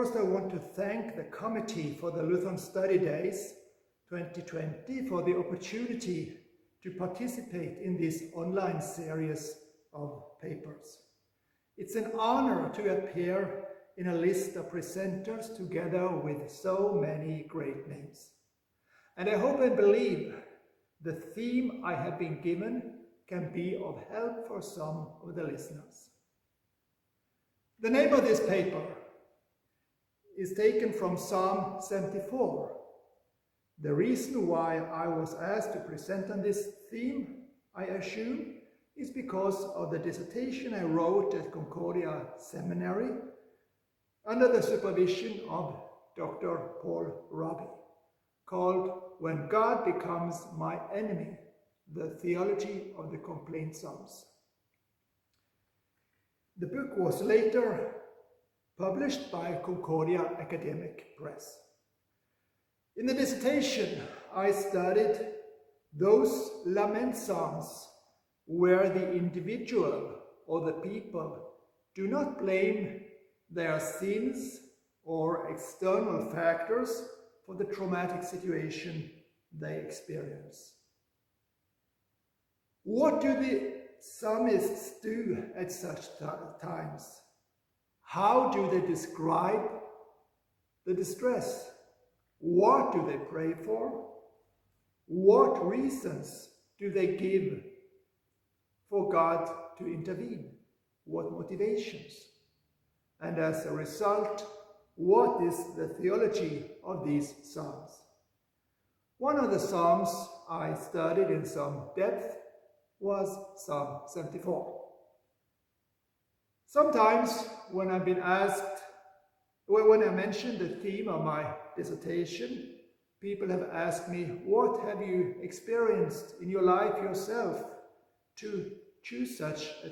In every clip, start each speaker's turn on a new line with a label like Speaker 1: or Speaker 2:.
Speaker 1: First, I want to thank the Committee for the Lutheran Study Days 2020 for the opportunity to participate in this online series of papers. It's an honor to appear in a list of presenters together with so many great names. And I hope and believe the theme I have been given can be of help for some of the listeners. The name of this paper is taken from Psalm 74. The reason why I was asked to present on this theme, I assume, is because of the dissertation I wrote at Concordia Seminary under the supervision of Dr. Paul Raabe, called When God Becomes My Enemy, the Theology of the Complaint Psalms. The book was later published by Concordia Academic Press. In the dissertation, I studied those lament psalms where the individual or the people do not blame their sins or external factors for the traumatic situation they experience. What do the psalmists do at such times? How do they describe the distress? What do they pray for? What reasons do they give for God to intervene? What motivations? And as a result, what is the theology of these Psalms? One of the Psalms I studied in some depth was Psalm 74. Sometimes when I've been asked, when I mentioned the theme of my dissertation, people have asked me, what have you experienced in your life yourself to choose such a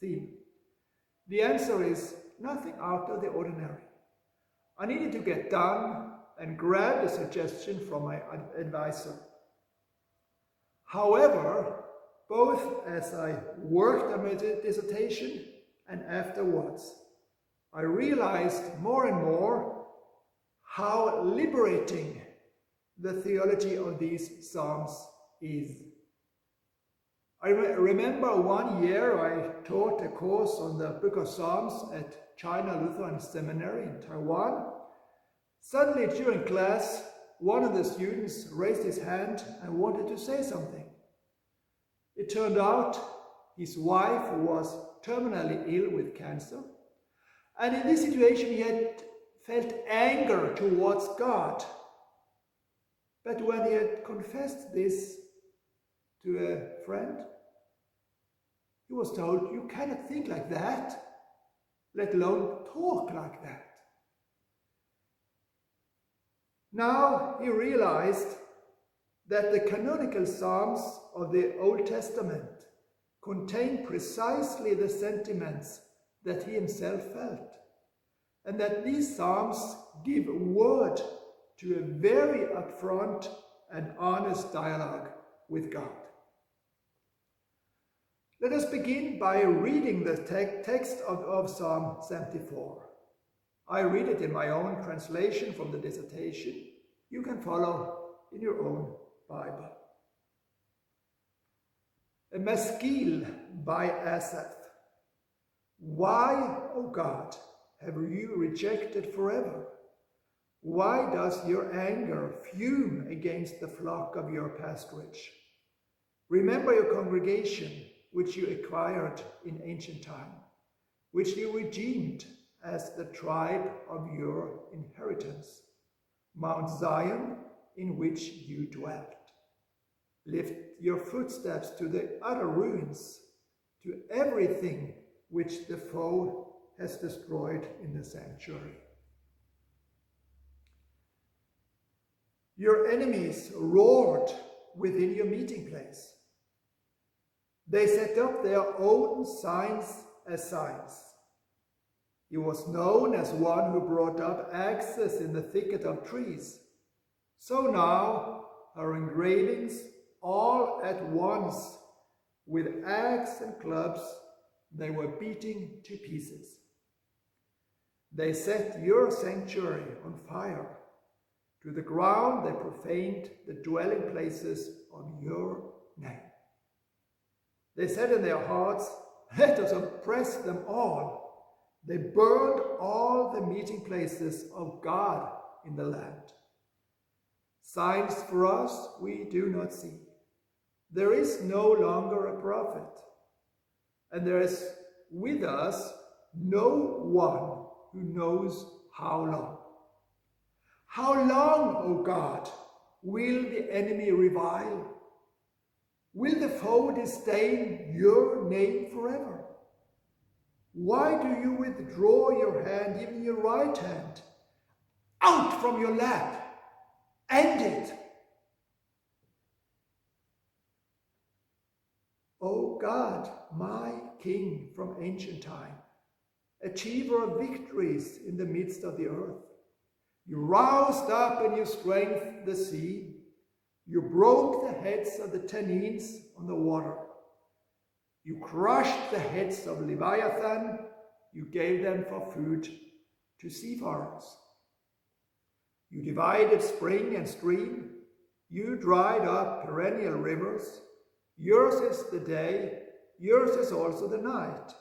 Speaker 1: theme? The answer is nothing out of the ordinary. I needed to get done and grab a suggestion from my advisor. However, both as I worked on my dissertation and afterwards, I realized more and more how liberating the theology of these Psalms is. I re remember one year I taught a course on the Book of Psalms at China Lutheran Seminary in Taiwan. Suddenly during class, one of the students raised his hand and wanted to say something. It turned out his wife was terminally ill with cancer. And in this situation, he had felt anger towards God. But when he had confessed this to a friend, he was told, You cannot think like that, let alone talk like that. Now he realized that the canonical Psalms of the Old Testament contain precisely the sentiments that he himself felt, and that these Psalms give word to a very upfront and honest dialogue with God. Let us begin by reading the te text of, of Psalm 74. I read it in my own translation from the dissertation. You can follow in your own Bible maskil by Asaph. Why, O God, have you rejected forever? Why does your anger fume against the flock of your pasturage? Remember your congregation, which you acquired in ancient time, which you redeemed as the tribe of your inheritance, Mount Zion, in which you dwelt. Lift your footsteps to the utter ruins, to everything which the foe has destroyed in the sanctuary. Your enemies roared within your meeting place. They set up their own signs as signs. He was known as one who brought up axes in the thicket of trees. So now her engravings all at once, with axe and clubs, they were beating to pieces. They set your sanctuary on fire. To the ground they profaned the dwelling places of your name. They said in their hearts, Let us oppress them all. They burned all the meeting places of God in the land. Signs for us we do not see. There is no longer a prophet, and there is with us no one who knows how long. How long, O God, will the enemy revile? Will the foe disdain your name forever? Why do you withdraw your hand, even your right hand? Out from your lap! End it! O God, my King from ancient time, achiever of victories in the midst of the earth, you roused up and you strengthened the sea. You broke the heads of the Tannins on the water. You crushed the heads of Leviathan. You gave them for food to seafarers. You divided spring and stream. You dried up perennial rivers. Yours is the day, yours is also the night.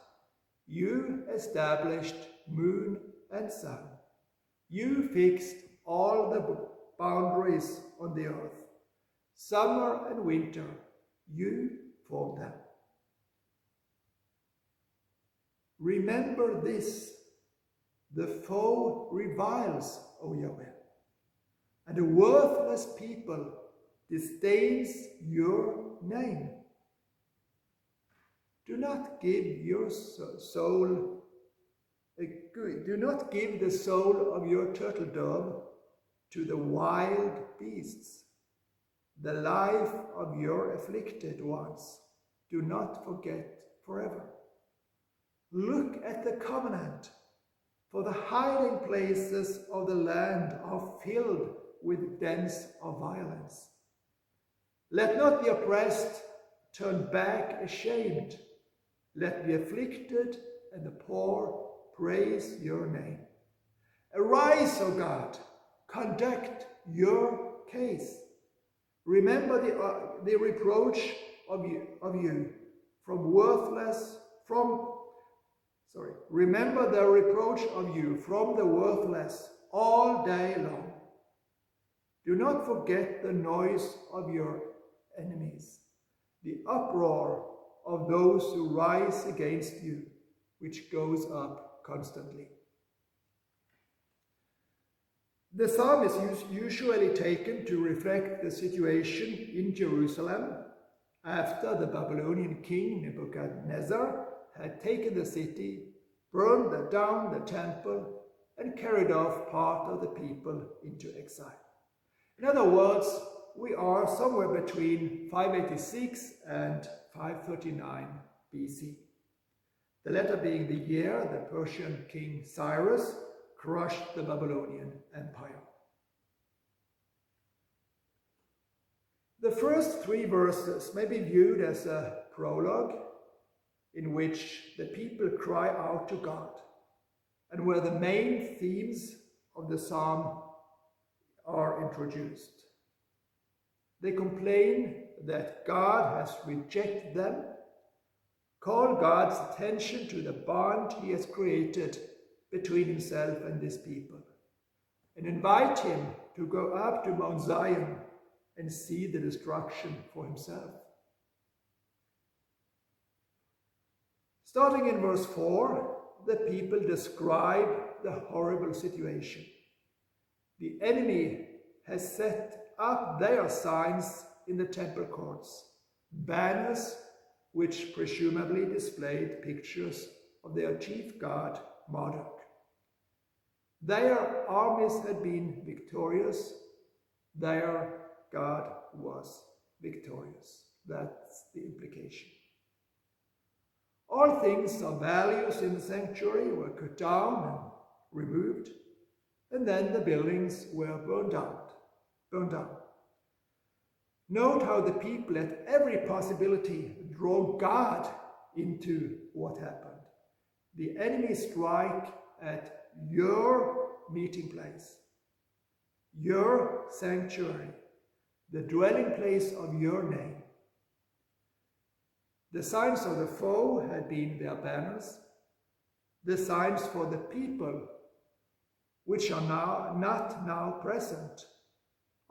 Speaker 1: You established moon and sun. You fixed all the boundaries on the earth. Summer and winter, you formed them. Remember this the foe reviles, O Yahweh, and a worthless people disdains your name. Do not give your soul do not give the soul of your turtle dove to the wild beasts, the life of your afflicted ones. Do not forget forever. Look at the covenant, for the hiding places of the land are filled with dens of violence. Let not the oppressed turn back ashamed. Let the afflicted and the poor praise your name. Arise, O God, conduct your case. Remember the, uh, the reproach of you, of you from worthless, from, sorry, remember the reproach of you from the worthless all day long. Do not forget the noise of your enemies, the uproar of those who rise against you, which goes up constantly. The psalm is usually taken to reflect the situation in Jerusalem after the Babylonian king Nebuchadnezzar had taken the city, burned down the temple, and carried off part of the people into exile. In other words, we are somewhere between 586 and 539 BC the latter being the year the Persian king Cyrus crushed the Babylonian Empire. The first three verses may be viewed as a prologue in which the people cry out to God and where the main themes of the psalm are introduced. They complain that God has rejected them call God's attention to the bond he has created between himself and his people, and invite him to go up to Mount Zion and see the destruction for himself. Starting in verse 4, the people describe the horrible situation. The enemy has set up their signs in the temple courts, banners which presumably displayed pictures of their chief god Marduk. Their armies had been victorious, their god was victorious. That's the implication. All things of values in the sanctuary were cut down and removed, and then the buildings were burned out, burned down. Note how the people at every possibility draw God into what happened. The enemy strike at your meeting place, your sanctuary, the dwelling place of your name. The signs of the foe had been their banners, the signs for the people, which are now not now present,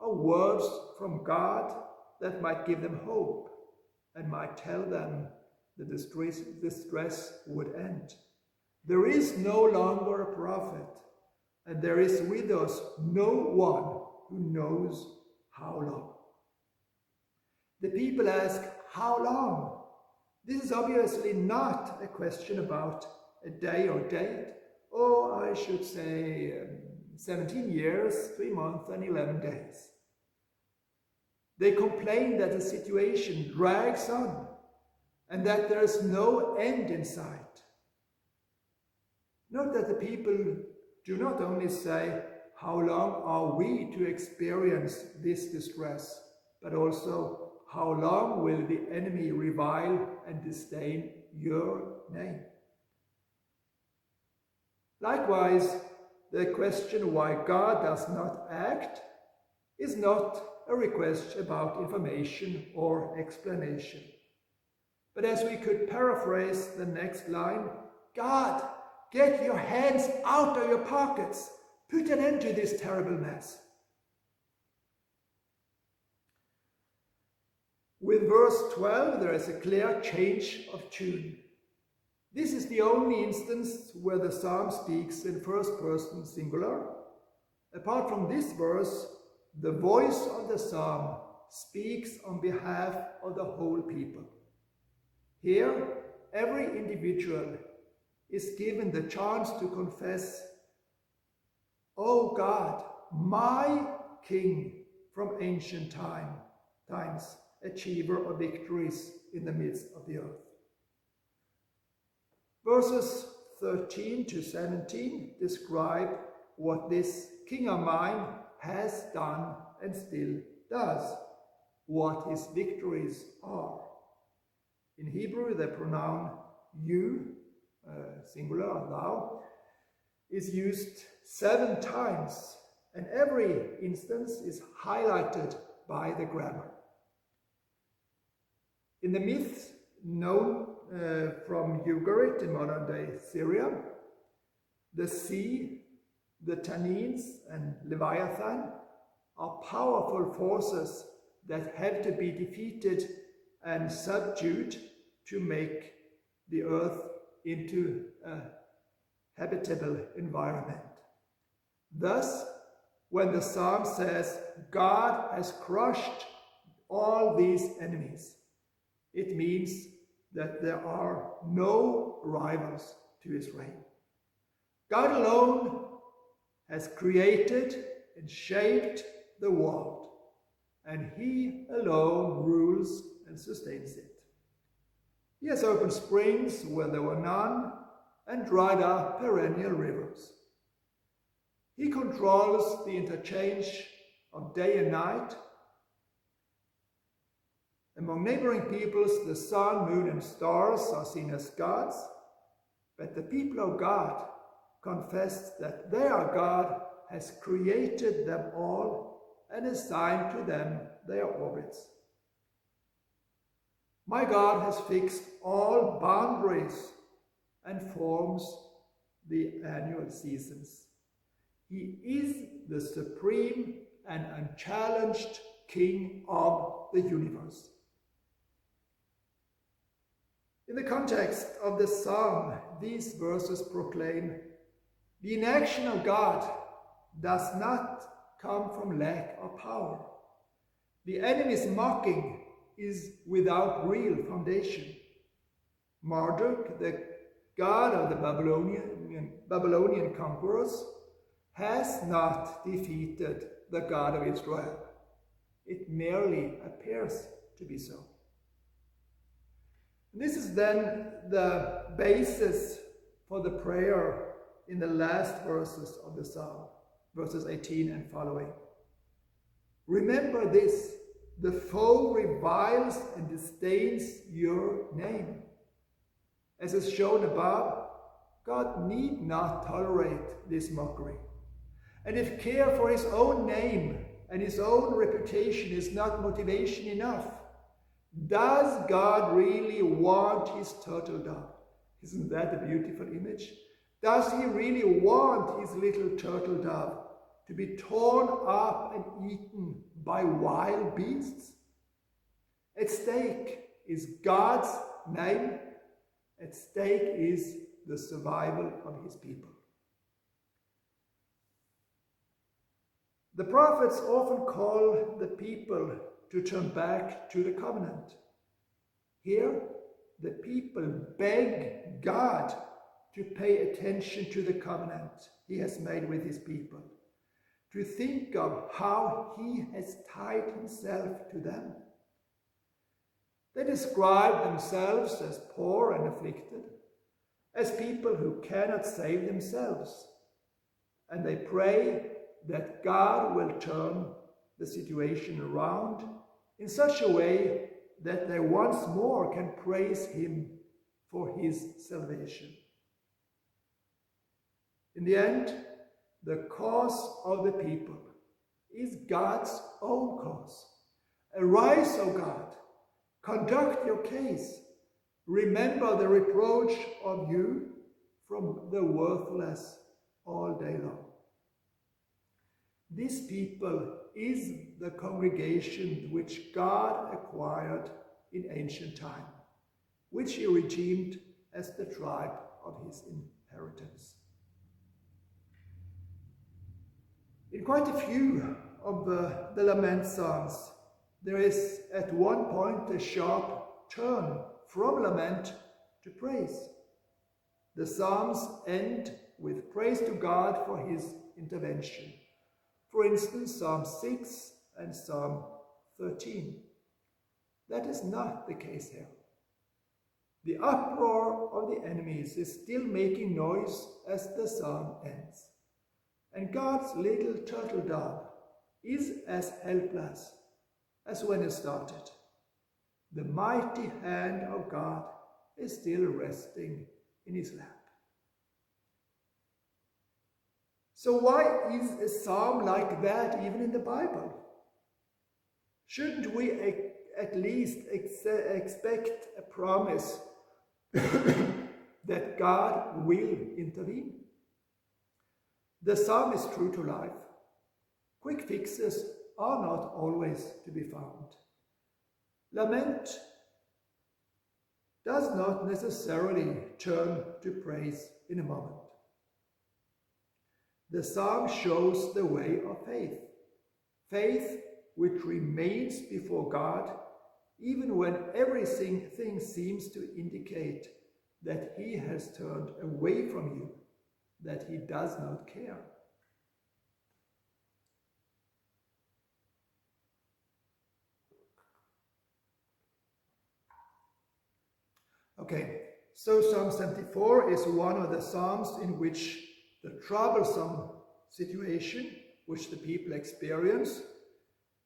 Speaker 1: are words from God that might give them hope and might tell them that the distress, distress would end. There is no longer a prophet, and there is with us no one who knows how long. The people ask, How long? This is obviously not a question about a day or date, or I should say um, 17 years, 3 months, and 11 days. They complain that the situation drags on and that there is no end in sight. Note that the people do not only say, How long are we to experience this distress? but also, how long will the enemy revile and disdain your name? Likewise, the question why God does not act is not a request about information or explanation. But as we could paraphrase the next line, God, get your hands out of your pockets. Put an end to this terrible mess. With verse 12, there is a clear change of tune. This is the only instance where the psalm speaks in first person singular. Apart from this verse, the voice of the psalm speaks on behalf of the whole people. Here, every individual is given the chance to confess, O God, my King from ancient time, times, achiever of victories in the midst of the earth. Verses 13 to 17 describe what this king of mine has done and still does, what his victories are. In Hebrew, the pronoun you, uh, singular, thou, is used seven times, and every instance is highlighted by the grammar. In the myths known uh, from Ugarit in modern day Syria, the sea, the Tannins, and Leviathan are powerful forces that have to be defeated and subdued to make the earth into a habitable environment. Thus, when the psalm says, God has crushed all these enemies, it means that there are no rivals to his reign. God alone has created and shaped the world, and he alone rules and sustains it. He has opened springs where there were none and dried up perennial rivers. He controls the interchange of day and night among neighboring peoples, the sun, moon, and stars are seen as gods, but the people of God confess that their God has created them all and assigned to them their orbits. My God has fixed all boundaries and forms the annual seasons. He is the supreme and unchallenged King of the universe. In the context of the psalm, these verses proclaim the inaction of God does not come from lack of power. The enemy's mocking is without real foundation. Marduk, the god of the Babylonian, Babylonian conquerors, has not defeated the God of Israel. It merely appears to be so. This is then the basis for the prayer in the last verses of the psalm, verses 18 and following. Remember this the foe reviles and disdains your name. As is shown above, God need not tolerate this mockery. And if care for his own name and his own reputation is not motivation enough, does God really want his turtle dove? Isn't that a beautiful image? Does he really want his little turtle dove to be torn up and eaten by wild beasts? At stake is God's name. At stake is the survival of his people. The prophets often call the people to turn back to the covenant. Here, the people beg God to pay attention to the covenant he has made with his people, to think of how he has tied himself to them. They describe themselves as poor and afflicted, as people who cannot save themselves, and they pray that God will turn the situation around in such a way that they once more can praise Him for His salvation. In the end, the cause of the people is God's own cause. Arise, O God, conduct your case. Remember the reproach of you from the worthless all day long. This people is the congregation which God acquired in ancient time, which he redeemed as the tribe of his inheritance. In quite a few of the, the lament psalms, there is at one point a sharp turn from lament to praise. The psalms end with praise to God for his intervention. For instance, Psalm 6 and Psalm 13. That is not the case here. The uproar of the enemies is still making noise as the psalm ends. And God's little turtle dove is as helpless as when it started. The mighty hand of God is still resting in his lap. So why is a psalm like that even in the Bible? Shouldn't we at least ex expect a promise that God will intervene? The psalm is true to life. Quick fixes are not always to be found. Lament does not necessarily turn to praise in a moment. The psalm shows the way of faith. Faith which remains before God even when everything seems to indicate that he has turned away from you, that he does not care. Okay, so Psalm 74 is one of the Psalms in which the troublesome situation which the people experience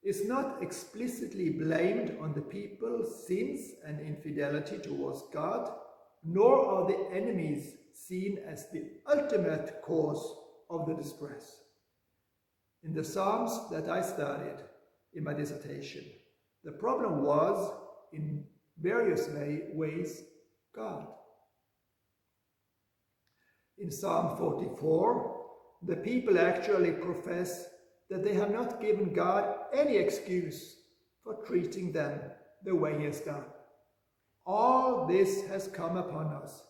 Speaker 1: is not explicitly blamed on the people's sins and infidelity towards God, nor are the enemies seen as the ultimate cause of the distress. In the Psalms that I studied in my dissertation, the problem was, in various way, ways, God. In Psalm 44, the people actually profess that they have not given God any excuse for treating them the way he has done. All this has come upon us,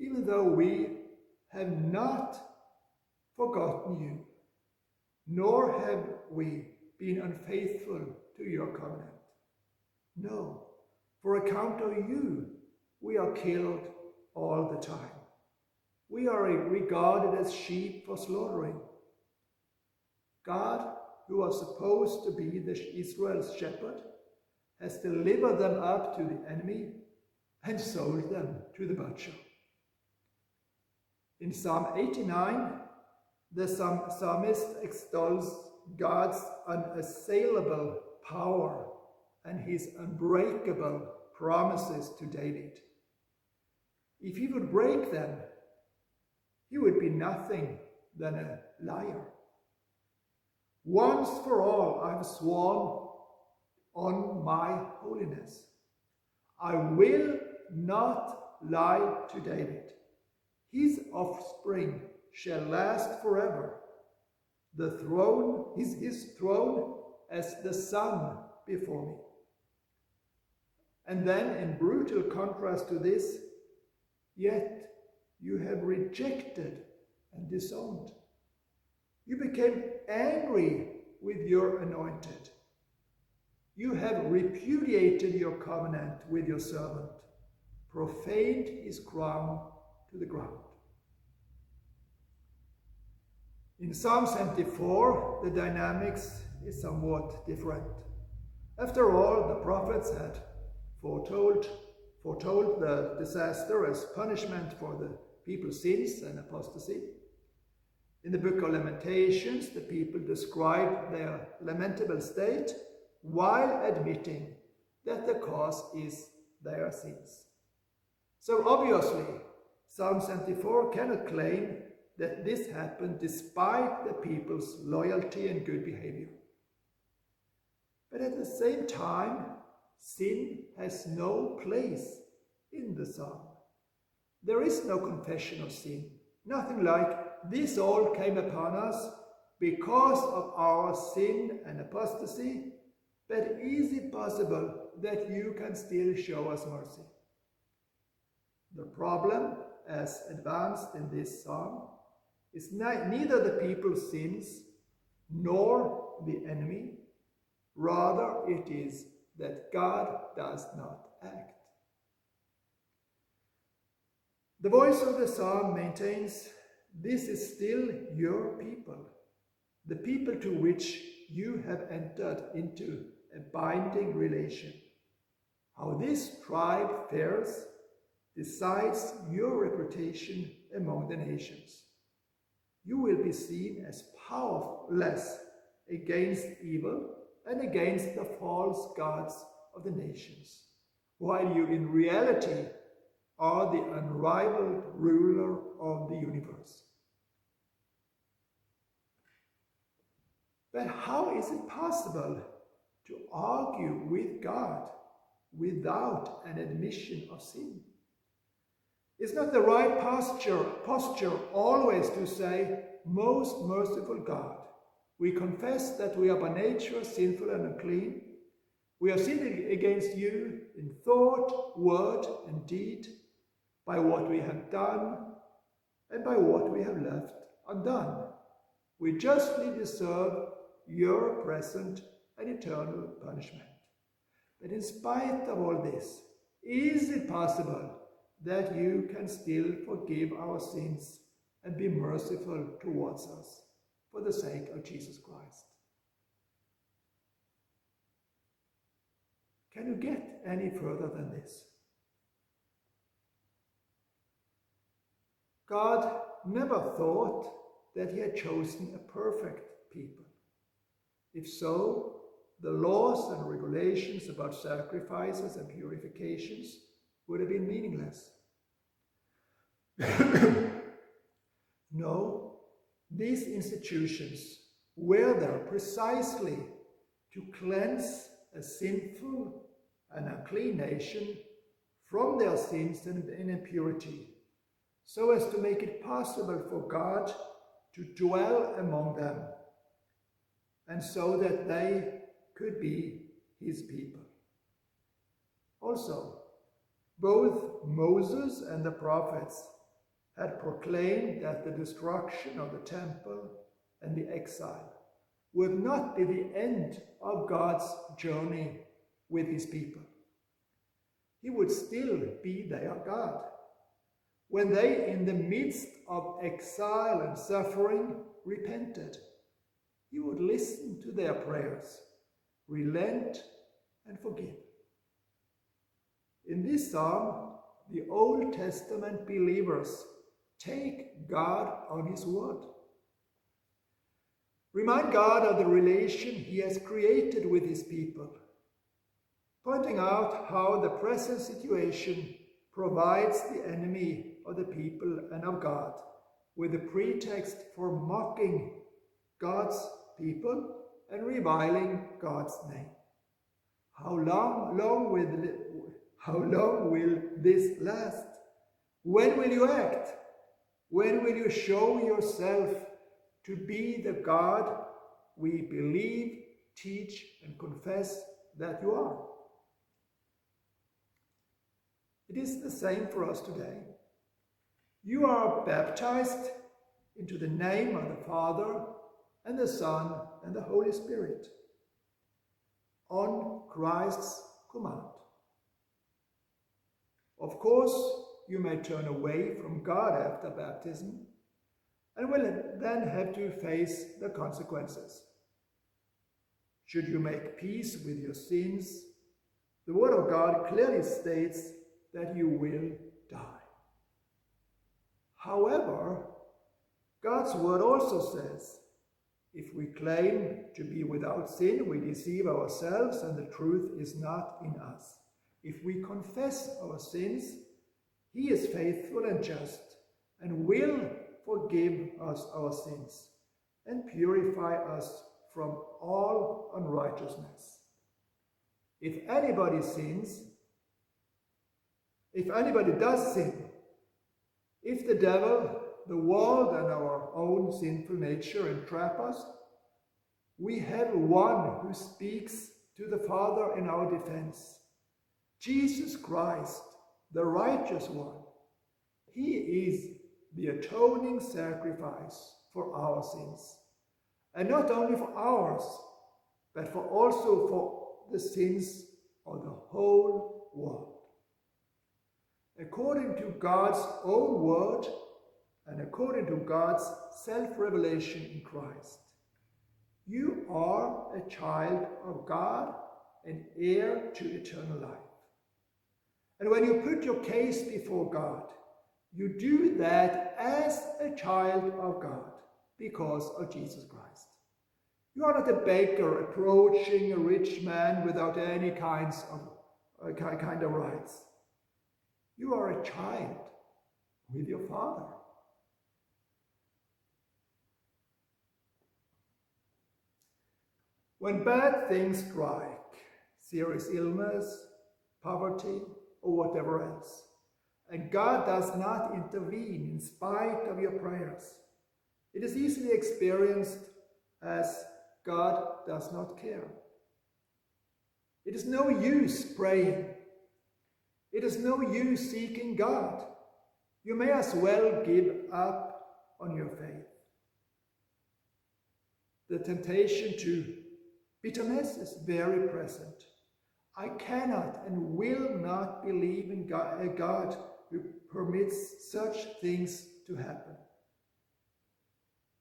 Speaker 1: even though we have not forgotten you, nor have we been unfaithful to your covenant. No, for account of you, we are killed all the time. We are regarded as sheep for slaughtering. God, who was supposed to be the Israel's shepherd, has delivered them up to the enemy and sold them to the butcher. In Psalm 89, the psalmist extols God's unassailable power and his unbreakable promises to David. If he would break them, he would be nothing than a liar. Once for all, I've sworn on my holiness. I will not lie to David. His offspring shall last forever. The throne is his throne as the sun before me. And then, in brutal contrast to this, yet you have rejected and disowned. You became angry with your anointed. You have repudiated your covenant with your servant, profaned his crown to the ground. In Psalm 74, the dynamics is somewhat different. After all, the prophets had foretold, foretold the disaster as punishment for the people's sins and apostasy. In the book of Lamentations, the people describe their lamentable state while admitting that the cause is their sins. So obviously, Psalm 74 cannot claim that this happened despite the people's loyalty and good behavior. But at the same time, sin has no place in the psalm. There is no confession of sin, nothing like this all came upon us because of our sin and apostasy, but is it possible that you can still show us mercy? The problem, as advanced in this psalm, is neither the people's sins nor the enemy, rather it is that God does not act. The voice of the psalm maintains this is still your people, the people to which you have entered into a binding relation. How this tribe fares decides your reputation among the nations you will be seen as powerless against evil and against the false gods of the nations, while you in reality are the unrivaled ruler of the universe. But how is it possible to argue with God without an admission of sin? Is not the right posture, posture always to say, Most merciful God, we confess that we are by nature sinful and unclean. We are sinning against you in thought, word, and deed, by what we have done and by what we have left undone. We justly deserve your present and eternal punishment. But in spite of all this, is it possible that you can still forgive our sins and be merciful towards us for the sake of Jesus Christ. Can you get any further than this? God never thought that he had chosen a perfect people. If so, the laws and regulations about sacrifices and purifications would have been meaningless. no, these institutions were there precisely to cleanse a sinful and unclean nation from their sins and impurity, so as to make it possible for God to dwell among them, and so that they could be his people. Also, both Moses and the prophets had proclaimed that the destruction of the temple and the exile would not be the end of God's journey with his people. He would still be their God. When they, in the midst of exile and suffering, repented, he would listen to their prayers, relent, and forgive. In this psalm, the Old Testament believers take God on His word. Remind God of the relation He has created with His people, pointing out how the present situation provides the enemy of the people and of God with a pretext for mocking God's people and reviling God's name. How long, long will, how long will this last? When will you act? When will you show yourself to be the God we believe, teach, and confess that you are? It is the same for us today. You are baptized into the name of the Father and the Son and the Holy Spirit on Christ's command. Of course, you may turn away from God after baptism and will then have to face the consequences. Should you make peace with your sins, the Word of God clearly states that you will die. However, God's Word also says, if we claim to be without sin, we deceive ourselves and the truth is not in us. If we confess our sins, he is faithful and just and will forgive us our sins and purify us from all unrighteousness. If anybody sins, if anybody does sin, if the devil, the world, and our own sinful nature entrap us, we have one who speaks to the Father in our defense Jesus Christ, the righteous one. He is the atoning sacrifice for our sins. And not only for ours, but for also for the sins of the whole world. According to God's own word and according to God's self-revelation in Christ, you are a child of God and heir to eternal life. And when you put your case before God, you do that as a child of God because of Jesus Christ. You are not a baker approaching a rich man without any kinds of uh, kind of rights. You are a child with your father. When bad things strike, serious illness, poverty, or whatever else. And God does not intervene in spite of your prayers. It is easily experienced as God does not care. It is no use praying. It is no use seeking God. You may as well give up on your faith. The temptation to bitterness is very present. I cannot and will not believe in God, a God who permits such things to happen.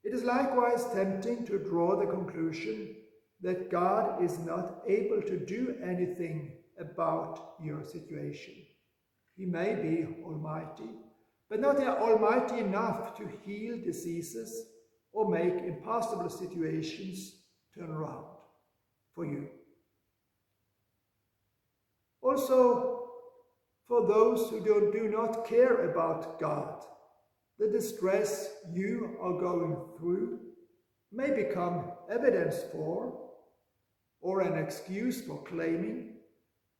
Speaker 1: It is likewise tempting to draw the conclusion that God is not able to do anything about your situation. He may be almighty, but not almighty enough to heal diseases or make impossible situations turn around for you. Also, for those who do, do not care about God, the distress you are going through may become evidence for or an excuse for claiming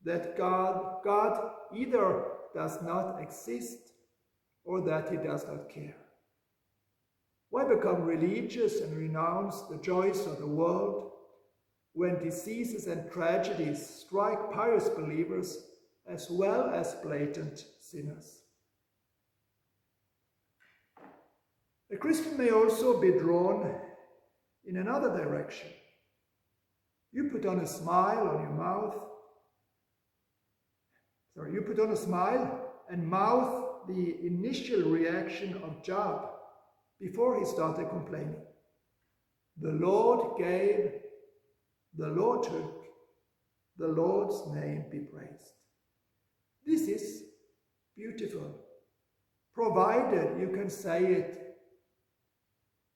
Speaker 1: that God, God either does not exist or that he does not care. Why become religious and renounce the joys of the world when diseases and tragedies strike pious believers as well as blatant sinners. A Christian may also be drawn in another direction. You put on a smile on your mouth. Sorry, you put on a smile and mouth the initial reaction of Job before he started complaining. The Lord gave the Lord took, the Lord's name be praised. This is beautiful, provided you can say it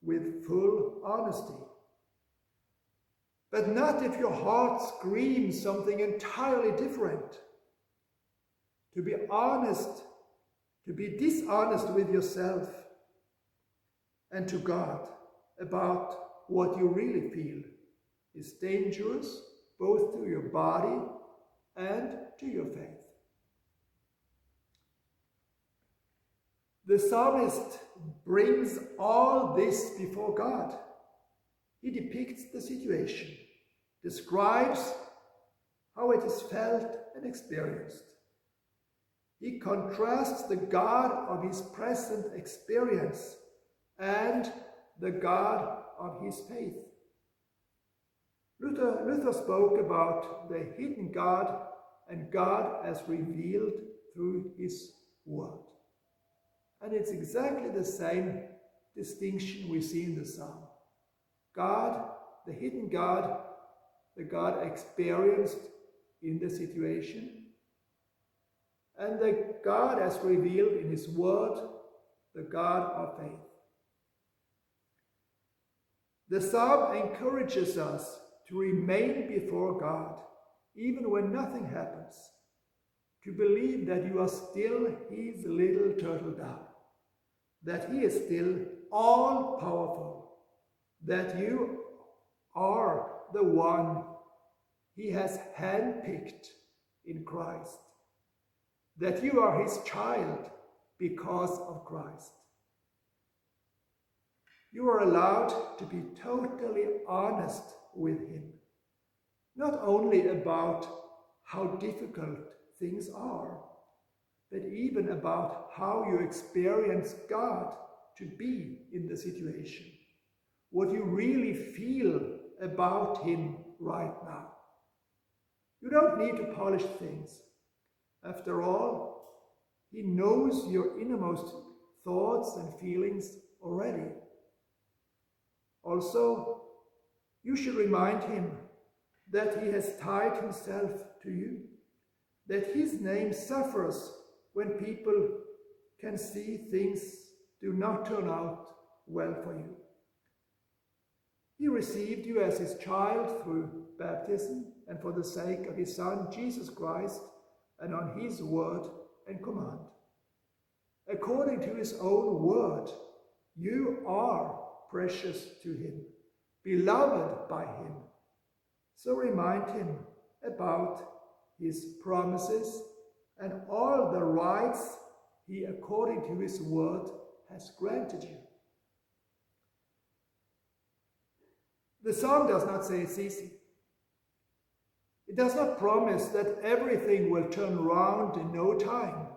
Speaker 1: with full honesty. But not if your heart screams something entirely different. To be honest, to be dishonest with yourself, and to God about what you really feel is dangerous both to your body and to your faith. The psalmist brings all this before God. He depicts the situation, describes how it is felt and experienced. He contrasts the God of his present experience and the God of his faith. Luther, Luther spoke about the hidden God and God as revealed through his word. And it's exactly the same distinction we see in the psalm. God, the hidden God, the God experienced in the situation, and the God as revealed in his word, the God of faith. The psalm encourages us to remain before God, even when nothing happens, to believe that you are still his little turtle dove, that he is still all powerful, that you are the one he has handpicked in Christ, that you are his child because of Christ. You are allowed to be totally honest with Him, not only about how difficult things are, but even about how you experience God to be in the situation, what you really feel about Him right now. You don't need to polish things. After all, He knows your innermost thoughts and feelings already. Also, you should remind him that he has tied himself to you, that his name suffers when people can see things do not turn out well for you. He received you as his child through baptism and for the sake of his Son, Jesus Christ, and on his word and command. According to his own word, you are precious to him, beloved by him. So remind him about his promises and all the rights he, according to his word, has granted you. The psalm does not say it's easy. It does not promise that everything will turn around in no time,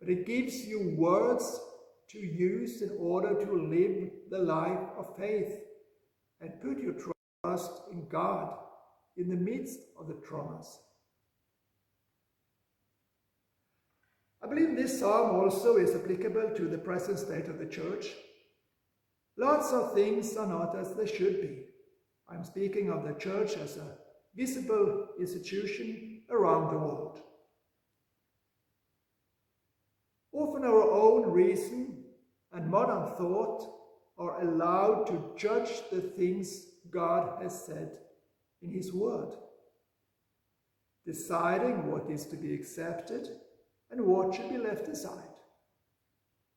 Speaker 1: but it gives you words to use in order to live the life of faith and put your trust in God in the midst of the traumas. I believe this psalm also is applicable to the present state of the church. Lots of things are not as they should be. I'm speaking of the church as a visible institution around the world. Often our own reason and modern thought are allowed to judge the things God has said in His Word, deciding what is to be accepted and what should be left aside,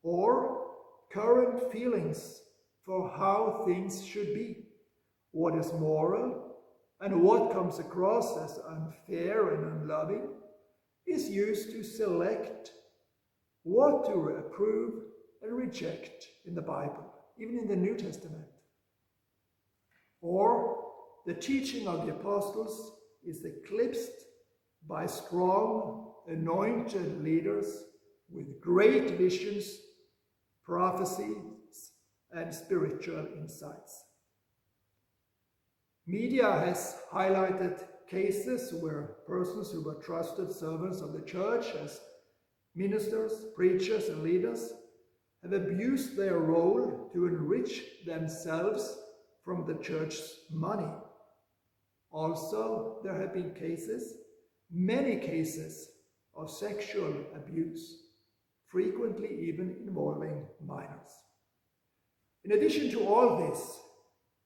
Speaker 1: or current feelings for how things should be, what is moral, and what comes across as unfair and unloving is used to select what to approve and reject in the Bible, even in the New Testament. Or the teaching of the apostles is eclipsed by strong, anointed leaders with great visions, prophecies, and spiritual insights. Media has highlighted cases where persons who were trusted servants of the church as ministers, preachers, and leaders have abused their role to enrich themselves from the church's money. Also, there have been cases, many cases, of sexual abuse, frequently even involving minors. In addition to all this,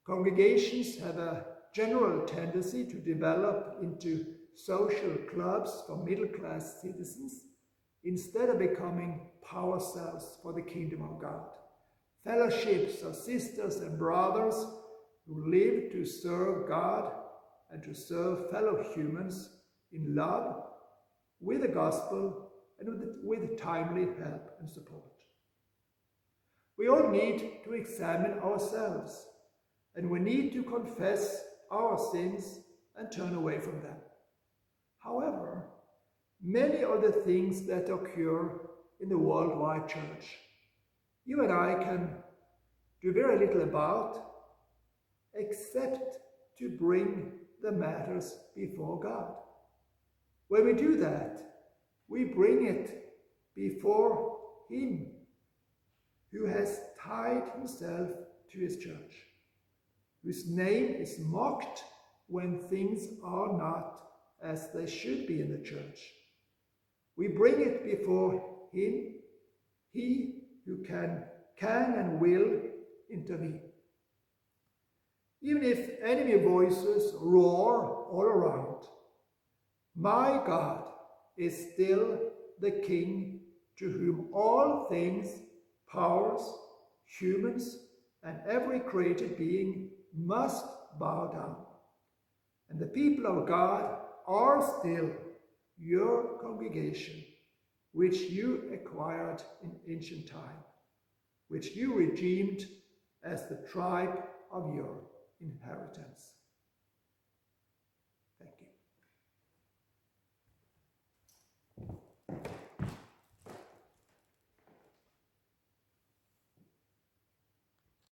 Speaker 1: congregations have a general tendency to develop into social clubs for middle-class citizens instead of becoming power cells for the kingdom of God, fellowships of sisters and brothers who live to serve God and to serve fellow humans in love, with the gospel, and with, with timely help and support. We all need to examine ourselves, and we need to confess our sins and turn away from them. However, many of the things that occur in the worldwide church, you and I can do very little about, except to bring the matters before God. When we do that, we bring it before Him who has tied Himself to His church, whose name is mocked when things are not as they should be in the church. We bring it before Him, He who can, can and will intervene. Even if enemy voices roar all around, my God is still the King to whom all things, powers, humans, and every created being must bow down. And the people of God are still your congregation, which you acquired in ancient time, which you redeemed as the tribe of your inheritance.